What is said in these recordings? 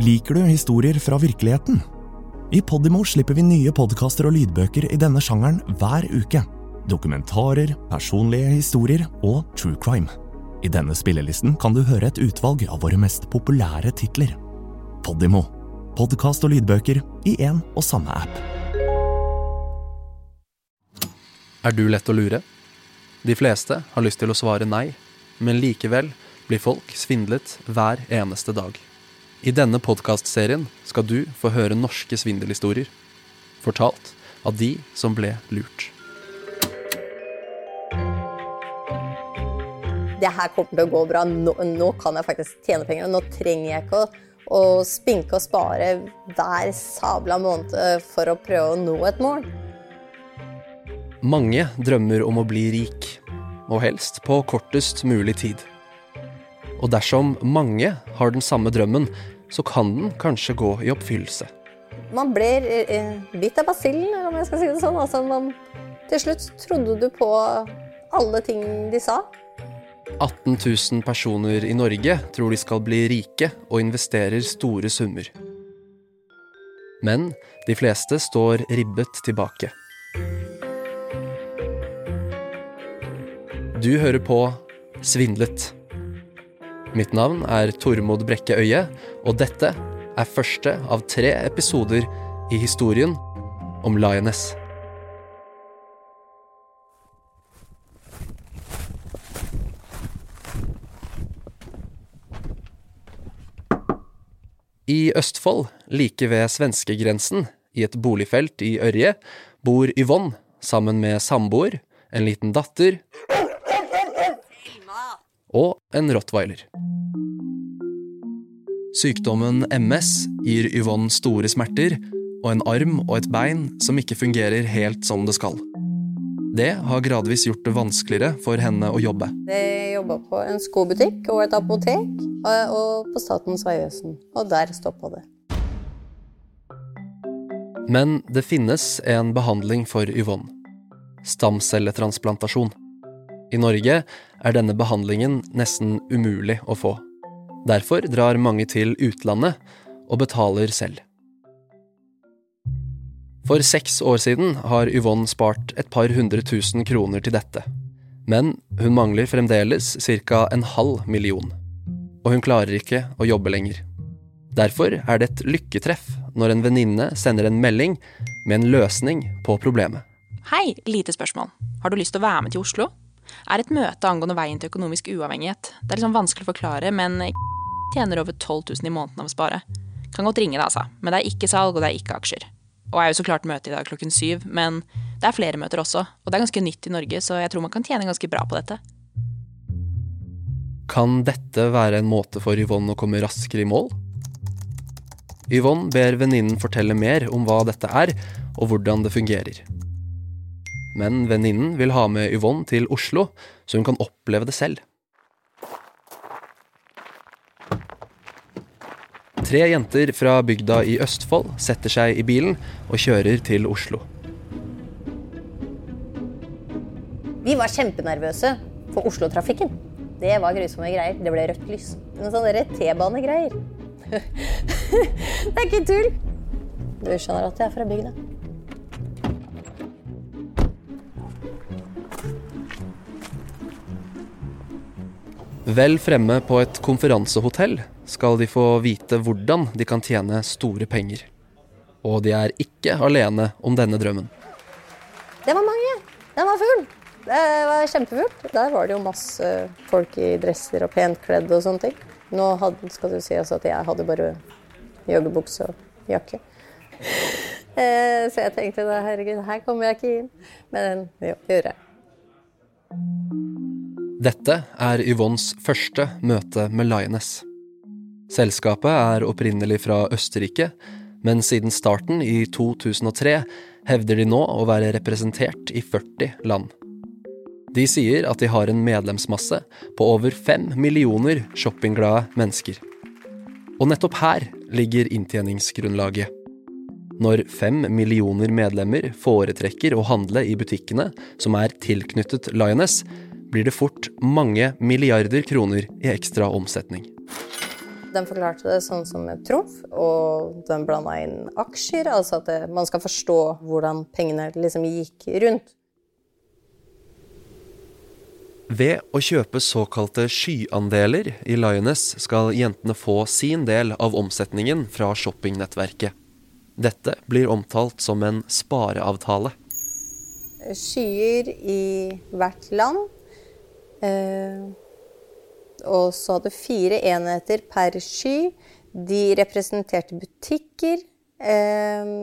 Liker du historier fra virkeligheten? I Podimo slipper vi nye podkaster og lydbøker i denne sjangeren hver uke. Dokumentarer, personlige historier og true crime. I denne spillelisten kan du høre et utvalg av våre mest populære titler. Podimo. Podkast og lydbøker i én og samme app. Er du lett å lure? De fleste har lyst til å svare nei, men likevel blir folk svindlet hver eneste dag. I denne podkastserien skal du få høre norske svindelhistorier, fortalt av de som ble lurt. Det her kommer til å gå bra. Nå, nå kan jeg faktisk tjene penger. Nå trenger jeg ikke å, å spinke og spare hver sabla måned for å prøve å nå et mål. Mange drømmer om å bli rik, og helst på kortest mulig tid. Og dersom mange har den samme drømmen, så kan den kanskje gå i oppfyllelse. Man blir eh, bitt av basillen, om jeg skal si det sånn. Altså, man, til slutt trodde du på alle ting de sa. 18 000 personer i Norge tror de skal bli rike og investerer store summer. Men de fleste står ribbet tilbake. Du hører på Svindlet. Mitt navn er Tormod Brekke Øie, og dette er første av tre episoder i historien om Lioness. I Østfold, like ved svenskegrensen, i et boligfelt i Ørje, bor Yvonne sammen med samboer, en liten datter og en rottweiler. Sykdommen MS gir Yvonne store smerter og en arm og et bein som ikke fungerer helt som det skal. Det har gradvis gjort det vanskeligere for henne å jobbe. Jeg jobba på en skobutikk og et apotek, og på Statens vegvesen. Og der stoppa det. Men det finnes en behandling for Yvonne. Stamcelletransplantasjon. I Norge er denne behandlingen nesten umulig å få. Derfor drar mange til utlandet og betaler selv. For seks år siden har Yvonne spart et par hundre tusen kroner til dette. Men hun mangler fremdeles ca. en halv million. Og hun klarer ikke å jobbe lenger. Derfor er det et lykketreff når en venninne sender en melding med en løsning på problemet. Hei, lite spørsmål. Har du lyst til å være med til Oslo? Er et møte angående veien til økonomisk uavhengighet. Det er liksom vanskelig å forklare, men tjener over 12 000 i måneden av å spare. Kan godt ringe det, altså. Men det er ikke salg, og det er ikke aksjer. Og jeg er jo så klart møte i dag klokken syv, men det er flere møter også. Og det er ganske nytt i Norge, så jeg tror man kan tjene ganske bra på dette. Kan dette være en måte for Yvonne å komme raskere i mål? Yvonne ber venninnen fortelle mer om hva dette er, og hvordan det fungerer. Men venninnen vil ha med Yvonne til Oslo, så hun kan oppleve det selv. Tre jenter fra bygda i Østfold setter seg i bilen og kjører til Oslo. Vi var kjempenervøse for Oslo-trafikken. Det var grusomme greier. Det ble rødt lys. Noen sånne T-banegreier. det er ikke tull. Du skjønner at jeg er fra bygda. Vel fremme på et konferansehotell skal de få vite hvordan de kan tjene store penger. Og de er ikke alene om denne drømmen. Det var mange. Den var full. Det var kjempefullt. Der var det jo masse folk i dresser og pent kledd og sånne ting. Nå hadde, skal du si altså at jeg hadde bare joggebukse og jakke. Eh, så jeg tenkte herregud, her kommer jeg ikke inn. Men jo, det gjorde jeg. Dette er Yvonnes første møte med Lioness. Selskapet er opprinnelig fra Østerrike, men siden starten i 2003 hevder de nå å være representert i 40 land. De sier at de har en medlemsmasse på over fem millioner shoppingglade mennesker. Og nettopp her ligger inntjeningsgrunnlaget. Når fem millioner medlemmer foretrekker å handle i butikkene som er tilknyttet Lioness, blir det fort mange milliarder kroner i ekstra omsetning. Den forklarte det sånn som et trumf, og den blanda inn aksjer. Altså at det, man skal forstå hvordan pengene liksom gikk rundt. Ved å kjøpe såkalte skyandeler i Lioness skal jentene få sin del av omsetningen fra shoppingnettverket. Dette blir omtalt som en spareavtale. Skyer i hvert land. Eh, og så hadde fire enheter per sky. De representerte butikker. Eh,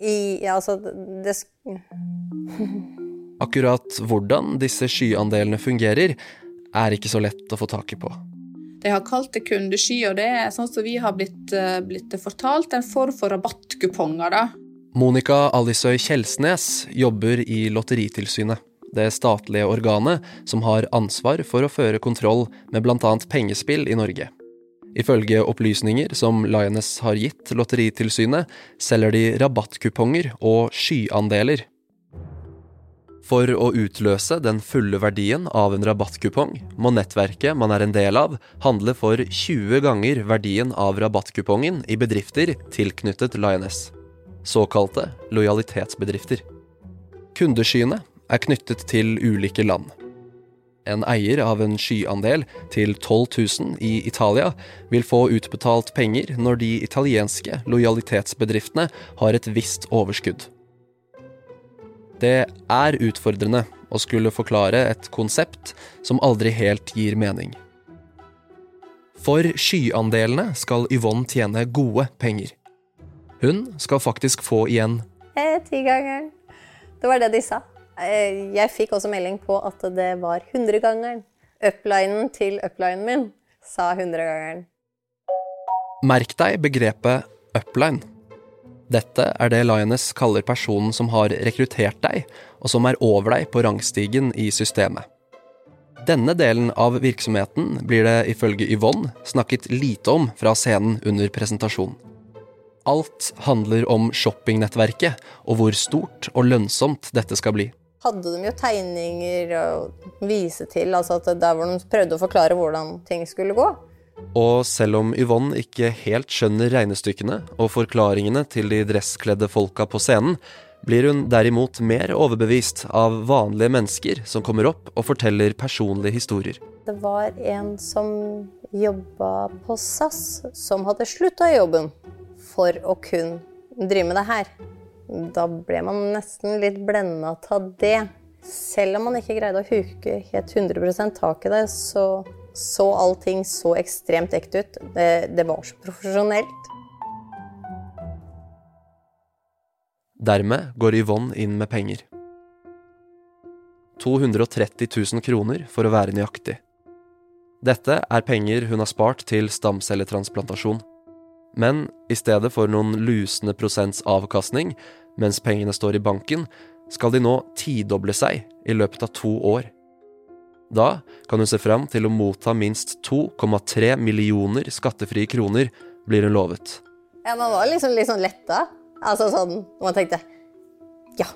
i ja, Altså, det Akkurat hvordan disse skyandelene fungerer, er ikke så lett å få tak i på. De har kalt det kundesky, og det er sånn som vi har blitt, eh, blitt fortalt, en form for rabattkuponger. da. Monica Alisøy Kjelsnes jobber i Lotteritilsynet det statlige organet som har ansvar for å føre kontroll med bl.a. pengespill i Norge. Ifølge opplysninger som Lioness har gitt Lotteritilsynet, selger de rabattkuponger og skyandeler. For å utløse den fulle verdien av en rabattkupong, må nettverket man er en del av, handle for 20 ganger verdien av rabattkupongen i bedrifter tilknyttet Lioness. Såkalte lojalitetsbedrifter. Kundeskyene er knyttet til ulike land. En eier av en skyandel til 12 000 i Italia vil få utbetalt penger når de italienske lojalitetsbedriftene har et visst overskudd. Det er utfordrende å skulle forklare et konsept som aldri helt gir mening. For skyandelene skal Yvonne tjene gode penger. Hun skal faktisk få igjen eh, Tigangeren. Det var det de sa. Eh, jeg fikk også melding på at det var 100-gangeren. Uplinen til uplinen min sa 100-gangeren. Merk deg begrepet upline. Dette er det Lioness kaller personen som har rekruttert deg, og som er over deg på rangstigen i systemet. Denne delen av virksomheten blir det ifølge Yvonne snakket lite om fra scenen under presentasjonen. Alt handler om shoppingnettverket og hvor stort og lønnsomt dette skal bli hadde de jo tegninger å vise til, altså at der hvor de prøvde å forklare hvordan ting skulle gå. Og selv om Yvonne ikke helt skjønner regnestykkene og forklaringene til de dresskledde folka på scenen, blir hun derimot mer overbevist av vanlige mennesker som kommer opp og forteller personlige historier. Det var en som jobba på SAS, som hadde slutta i jobben for å kun drive med det her. Da ble man nesten litt blenda av det. Selv om man ikke greide å huke helt 100 tak i det, så så allting så ekstremt ekte ut. Det, det var så profesjonelt. Dermed går Yvonne inn med penger. 230 000 kroner, for å være nøyaktig. Dette er penger hun har spart til stamcelletransplantasjon. Men i stedet for noen lusende prosents avkastning, mens pengene står i banken, skal de nå tidoble seg i løpet av to år. Da kan hun se fram til å motta minst 2,3 millioner skattefrie kroner, blir hun lovet. Ja, man var liksom litt sånn letta. Altså sånn man tenkte Ja,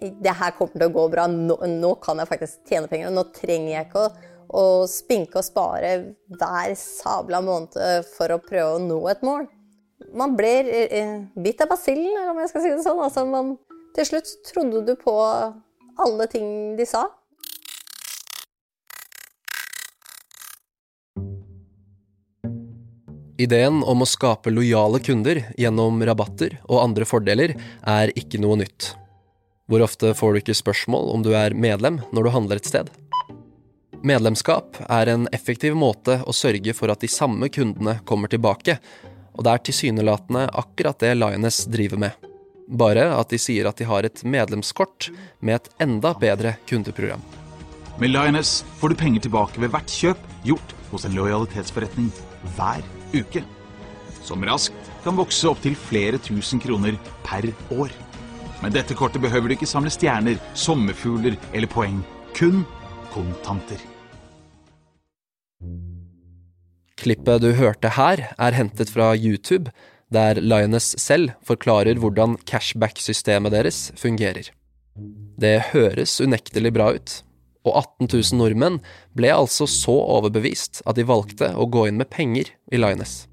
det her kommer til å gå bra. Nå, nå kan jeg faktisk tjene penger. Nå trenger jeg ikke å, å spinke og spare hver sabla måned for å prøve å nå et mål man blir eh, bitt av basillen, om jeg skal si det sånn. Altså, man, til slutt trodde du på alle ting de sa. Ideen om å skape lojale kunder gjennom rabatter og andre fordeler er ikke noe nytt. Hvor ofte får du ikke spørsmål om du er medlem når du handler et sted? Medlemskap er en effektiv måte å sørge for at de samme kundene kommer tilbake, og det er tilsynelatende akkurat det Lioness driver med. Bare at de sier at de har et medlemskort med et enda bedre kundeprogram. Med Lioness får du penger tilbake ved hvert kjøp gjort hos en lojalitetsforretning hver uke. Som raskt kan vokse opp til flere tusen kroner per år. Med dette kortet behøver du ikke samle stjerner, sommerfugler eller poeng. Kun kontanter. Klippet du hørte her, er hentet fra YouTube, der Lioness selv forklarer hvordan cashback-systemet deres fungerer. Det høres unektelig bra ut, Og 18 000 nordmenn ble altså så overbevist at de valgte å gå inn med penger i Lioness.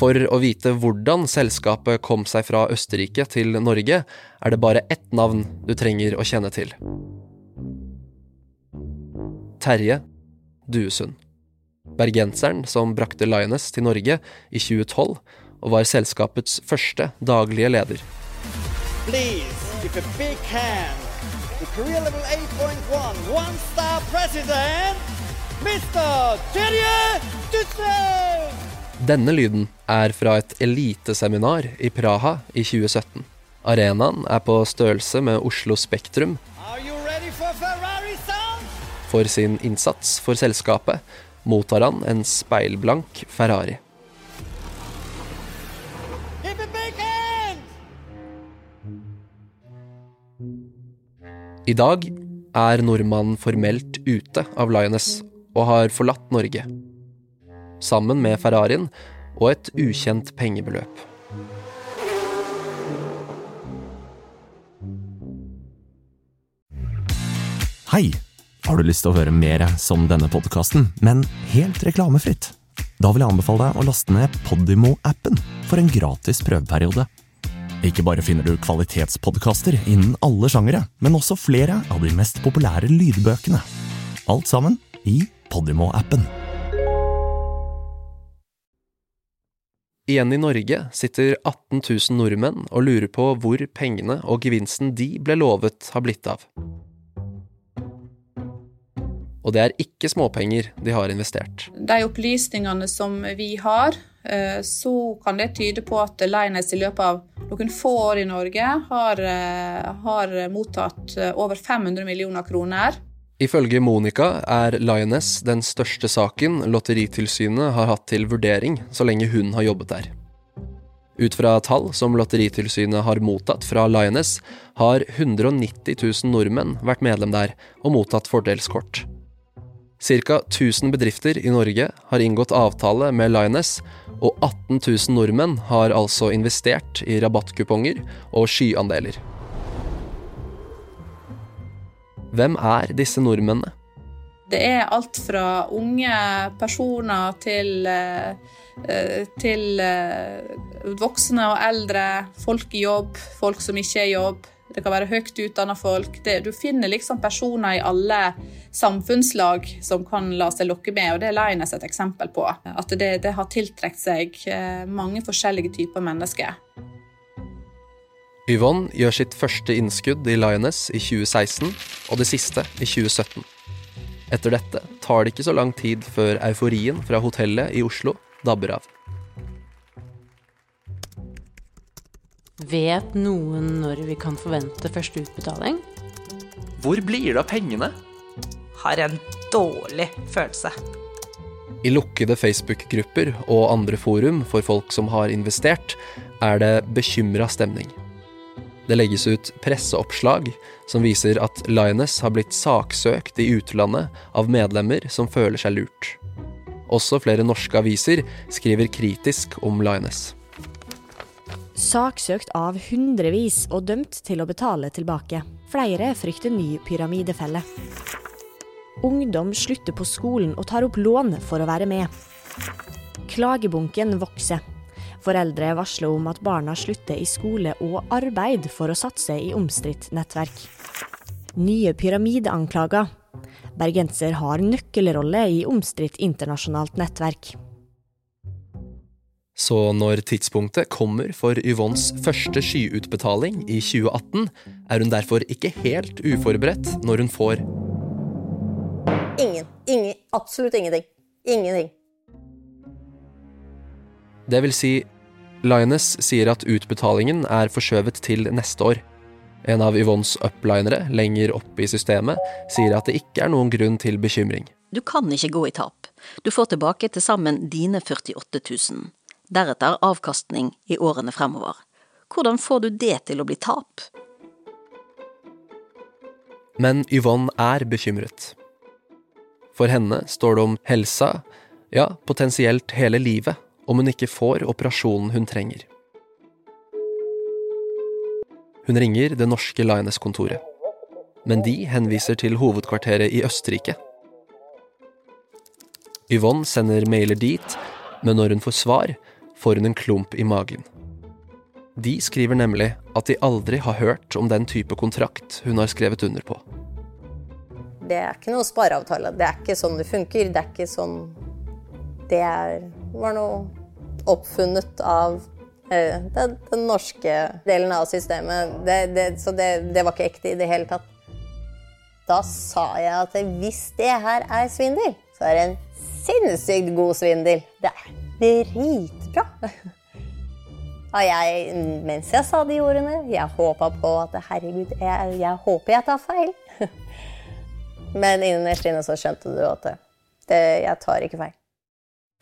For å vite hvordan selskapet kom seg fra Østerrike til Norge, er det bare ett navn du trenger å kjenne til. Terje Duesund. Bergenseren som brakte Lioness til Norge i 2012, og var selskapets første daglige leder. Please give a big hand to career level 8.1 one-star president, Mr. Terje Dutsund! Denne lyden er fra et eliteseminar i Praha i 2017. Arenaen er på størrelse med Oslo Spektrum. For sin innsats for selskapet mottar han en speilblank Ferrari. I dag er nordmannen formelt ute av Lioness og har forlatt Norge. Sammen med Ferrarien og et ukjent pengebeløp. Hei! Har du lyst til å høre mer som denne podkasten, men helt reklamefritt? Da vil jeg anbefale deg å laste ned Podimo-appen for en gratis prøveperiode. Ikke bare finner du kvalitetspodkaster innen alle sjangere, men også flere av de mest populære lydbøkene. Alt sammen i Podimo-appen. Igjen i Norge sitter 18 000 nordmenn og lurer på hvor pengene og gevinsten de ble lovet, har blitt av. Og det er ikke småpenger de har investert. De opplysningene som vi har, eh, så kan det tyde på at Leines i løpet av noen få år i Norge har, eh, har mottatt eh, over 500 millioner kroner. Ifølge Monica er Lioness den største saken Lotteritilsynet har hatt til vurdering så lenge hun har jobbet der. Ut fra tall som Lotteritilsynet har mottatt fra Lioness, har 190 000 nordmenn vært medlem der og mottatt fordelskort. Ca. 1000 bedrifter i Norge har inngått avtale med Lioness, og 18 000 nordmenn har altså investert i rabattkuponger og skyandeler. Hvem er disse nordmennene? Det er alt fra unge personer til, eh, til eh, voksne og eldre, folk i jobb, folk som ikke er i jobb. Det kan være høyt utdanna folk. Det, du finner liksom personer i alle samfunnslag som kan la seg lokke med, og det er Lines et eksempel på. At det, det har tiltrukket seg eh, mange forskjellige typer mennesker. Yvonne gjør sitt første innskudd i Lioness i 2016, og det siste i 2017. Etter dette tar det ikke så lang tid før euforien fra hotellet i Oslo dabber av. Vet noen når vi kan forvente første utbetaling? Hvor blir det av pengene? Har en dårlig følelse. I lukkede Facebook-grupper og andre forum for folk som har investert, er det bekymra stemning. Det legges ut presseoppslag som viser at Lioness har blitt saksøkt i utlandet av medlemmer som føler seg lurt. Også flere norske aviser skriver kritisk om Lioness. Saksøkt av hundrevis og dømt til å betale tilbake. Flere frykter ny pyramidefelle. Ungdom slutter på skolen og tar opp lån for å være med. Klagebunken vokser. Foreldre varsler om at barna slutter i skole og arbeid for å satse i omstridt nettverk. Nye pyramideanklager. Bergenser har nøkkelrolle i omstridt internasjonalt nettverk. Så når tidspunktet kommer for Yvonnes første skyutbetaling i 2018, er hun derfor ikke helt uforberedt når hun får Ingen. Ingen. Absolutt ingenting. Ingenting. Det vil si, Lioness sier at utbetalingen er forskjøvet til neste år. En av Yvonnes uplinere lenger oppe i systemet sier at det ikke er noen grunn til bekymring. Du kan ikke gå i tap. Du får tilbake til sammen dine 48 000. Deretter avkastning i årene fremover. Hvordan får du det til å bli tap? Men Yvonne er bekymret. For henne står det om helsa, ja, potensielt hele livet, om hun ikke får operasjonen hun trenger. Hun ringer det norske Lioness-kontoret. men de henviser til hovedkvarteret i Østerrike. Yvonne sender mailer dit, men når hun får svar, får hun en klump i magen. De skriver nemlig at de aldri har hørt om den type kontrakt hun har skrevet under på. Det er ikke noe spareavtale. Det er ikke sånn det funker. Det er ikke sånn Det var noe oppfunnet av eh, den, den, norske delen av systemet. Det, det, så det, det var ikke ekte i det hele tatt. Da sa jeg at hvis det her er svindel, så er det en sinnssykt god svindel. Det er dritbra. Og jeg, mens jeg sa de ordene, jeg håpa på at herregud, jeg, jeg, håper jeg tar feil. Men innerst inne så skjønte du at det, jeg tar ikke feil.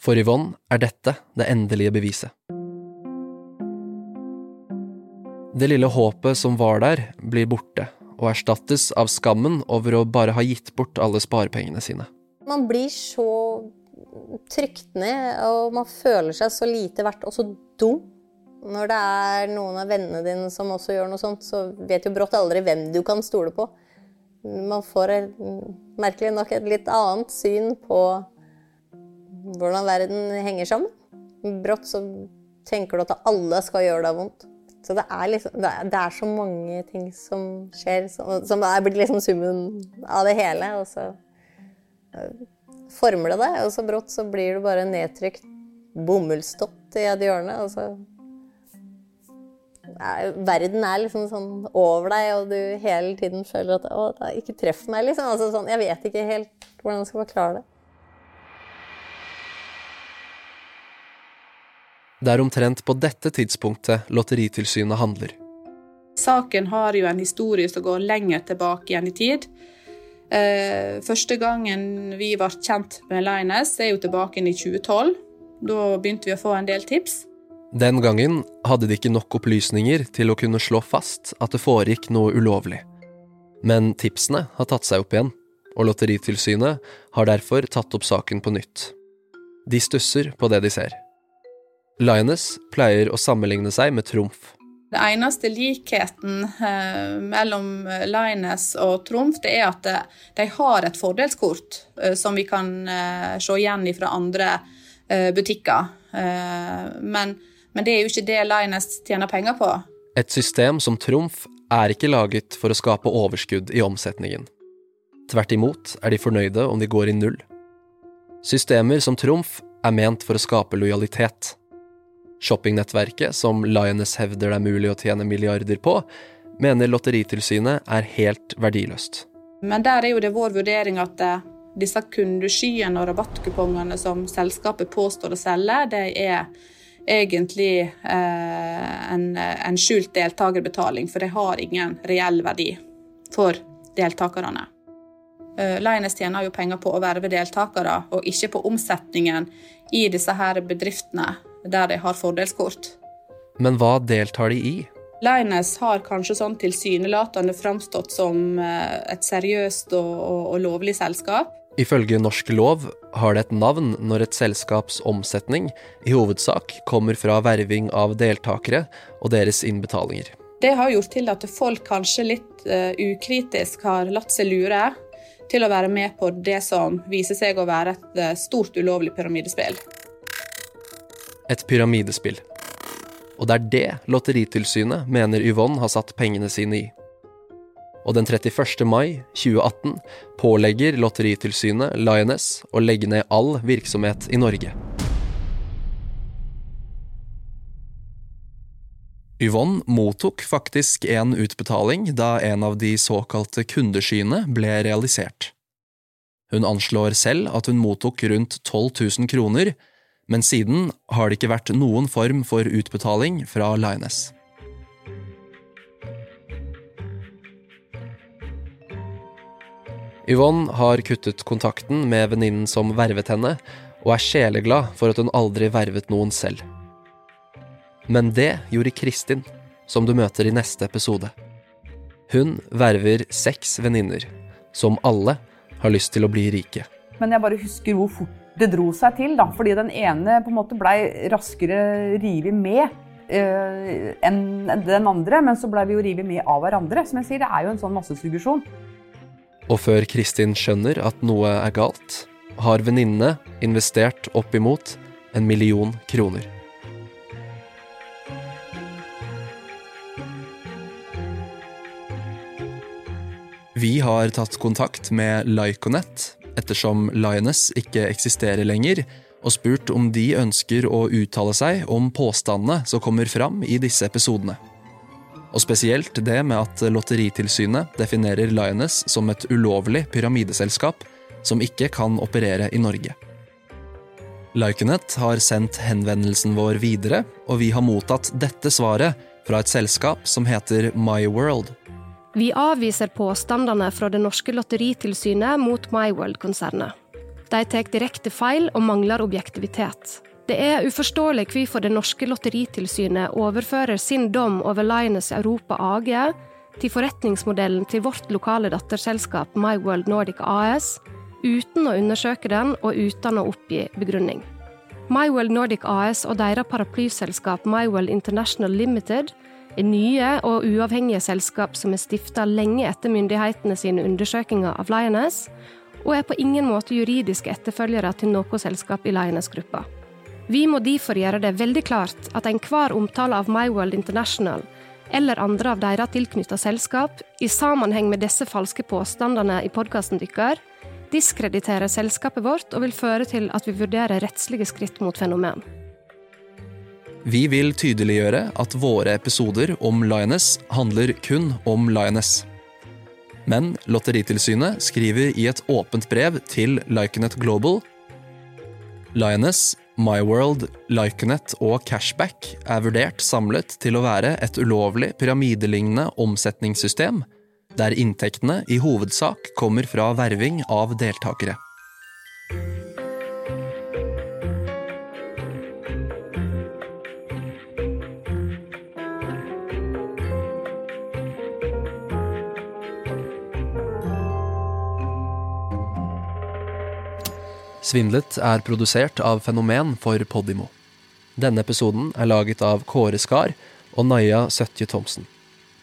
For Yvonne er dette det endelige beviset. Det lille håpet som var der, blir borte, og erstattes av skammen over å bare ha gitt bort alle sparepengene sine. Man blir så trykt ned, og man føler seg så lite verdt og så dum. Når det er noen av vennene dine som også gjør noe sånt, så vet jo brått aldri hvem du kan stole på. Man får merkelig nok et litt annet syn på hvordan verden henger sammen. Brått så tenker du at alle skal gjøre deg vondt. Så det er, liksom, det er, så mange ting som skjer, som, som er blitt liksom summen av det hele. Og så former det deg, og så brått så blir du bare nedtrykt bomullsdott i et hjørne. og så Verden er liksom sånn over deg, og du hele tiden føler at 'å, da, ikke treff meg', liksom. Altså sånn, jeg vet ikke helt hvordan jeg skal forklare det. Det er omtrent på dette tidspunktet Lotteritilsynet handler. Saken har jo en historie som går lenger tilbake igjen i tid. Eh, første gangen vi ble kjent med Lines, er jo tilbake i 2012. Da begynte vi å få en del tips. Den gangen hadde de ikke nok opplysninger til å kunne slå fast at det foregikk noe ulovlig. Men tipsene har tatt seg opp igjen, og Lotteritilsynet har derfor tatt opp saken på nytt. De stusser på det de ser. Linus pleier å sammenligne seg med Trumf. Det eneste likheten eh, mellom Lines og Trumf, det er at de har et fordelskort eh, som vi kan eh, se igjen fra andre eh, butikker. Eh, men, men, det er jo ikke det Lines tjener penger på. Et system som Trumf er ikke laget for å skape overskudd i omsetningen. Tvert imot er de fornøyde om de går i null. Systemer som Trumf er ment for å skape lojalitet. Shoppingnettverket, som Lioness hevder det er mulig å tjene milliarder på, mener Lotteritilsynet er helt verdiløst. Men der er jo det vår vurdering at eh, disse kundeskyene og rabattkupongene som selskapet påstår å selge, det er egentlig eh, en, en, skjult deltakerbetaling, for det har ingen reell verdi for deltakerne. Eh, Lioness tjener jo penger på å verve deltakere, og ikke på omsetningen i disse her bedriftene der de har fordelskort. Men hva deltar de i? Lines har kanskje sånn tilsynelatende framstått som eh, et seriøst og, og, og, lovlig selskap. Ifølge norsk lov har det et navn når et selskaps omsetning i hovedsak kommer fra verving av deltakere og deres innbetalinger. Det har gjort til at folk kanskje litt uh, ukritisk har latt seg lure til å være med på det som viser seg å være et uh, stort ulovlig pyramidespill et pyramidespill. Og det er det Lotteritilsynet mener Yvonne har satt pengene sine i. Og den 31. mai 2018 pålegger Lotteritilsynet Lioness å legge ned all virksomhet i Norge. Yvonne mottok faktisk en utbetaling da en av de såkalte kundeskyene ble realisert. Hun anslår selv at hun mottok rundt 12 000 kroner men siden har det ikke vært noen form for utbetaling fra Lines. Yvonne har kuttet kontakten med venninnen som vervet henne, og er sjeleglad for at hun aldri vervet noen selv. Men det gjorde Kristin, som du møter i neste episode. Hun verver seks venninner, som alle har lyst til å bli rike. Men jeg bare husker hvor fort det dro seg til, da, fordi den ene på en måte blei raskere revet med uh, enn den andre. Men så blei vi jo revet med av hverandre. Som jeg sier, det er jo en sånn massesuggesjon. Og før Kristin skjønner at noe er galt, har venninnene investert oppimot en million kroner. Vi har tatt kontakt med Lyconet, ettersom Lioness ikke eksisterer lenger, og spurt om de ønsker å uttale seg om påstandene som kommer fram i disse episodene. Og spesielt det med at Lotteritilsynet definerer Lioness som et ulovlig pyramideselskap som ikke kan operere i Norge. Lyconet har sendt henvendelsen vår videre, og vi har mottatt dette svaret fra et selskap som heter MyWorld. Vi avviser påstandene fra det norske lotteritilsynet mot MyWorld-konsernet. De tar direkte feil og mangler objektivitet. Det er uforståelig hvorfor det norske lotteritilsynet overfører sin dom over Linus Europa AG til forretningsmodellen til vårt lokale datterselskap MyWorld Nordic AS, uten å undersøke den og uten å oppgi begrunning. MyWorld Nordic AS og deres paraplyselskap MyWorld International Limited er nye og uavhengige selskap som er stifta lenge etter myndighetene sine undersøkelser av Lioness, og er på ingen måte juridiske etterfølgere til noe selskap i Lioness-gruppa. Vi må derfor gjøre det veldig klart at enhver omtale av MyWorld International eller andre av deres tilknytta selskap i sammenheng med disse falske påstandene i podkasten deres diskrediterer selskapet vårt og vil føre til at vi vurderer rettslige skritt mot fenomen. Vi vil tydeliggjøre at våre episoder om Lioness handler kun om Lioness. Men Lotteritilsynet skriver i et åpent brev til Lyconet Global Lioness, MyWorld, Lyconet og Cashback er vurdert samlet til å være et ulovlig pyramidelignende omsetningssystem, der inntektene i hovedsak kommer fra verving av deltakere. Svindlet er produsert av Fenomen for Podimo. Denne episoden er laget av Kåre Skar og Naja Søtje Thomsen.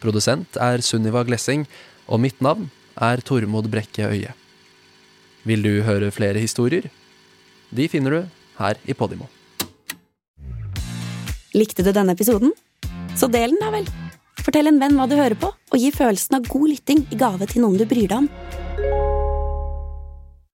Produsent er Sunniva Glessing, og mitt navn er Tormod Brekke Øye. Vil du høre flere historier? De finner du her i Podimo. Likte du denne episoden? Så del den, da vel. Fortell en venn hva du hører på, og gi følelsen av god lytting i gave til noen du bryr deg om.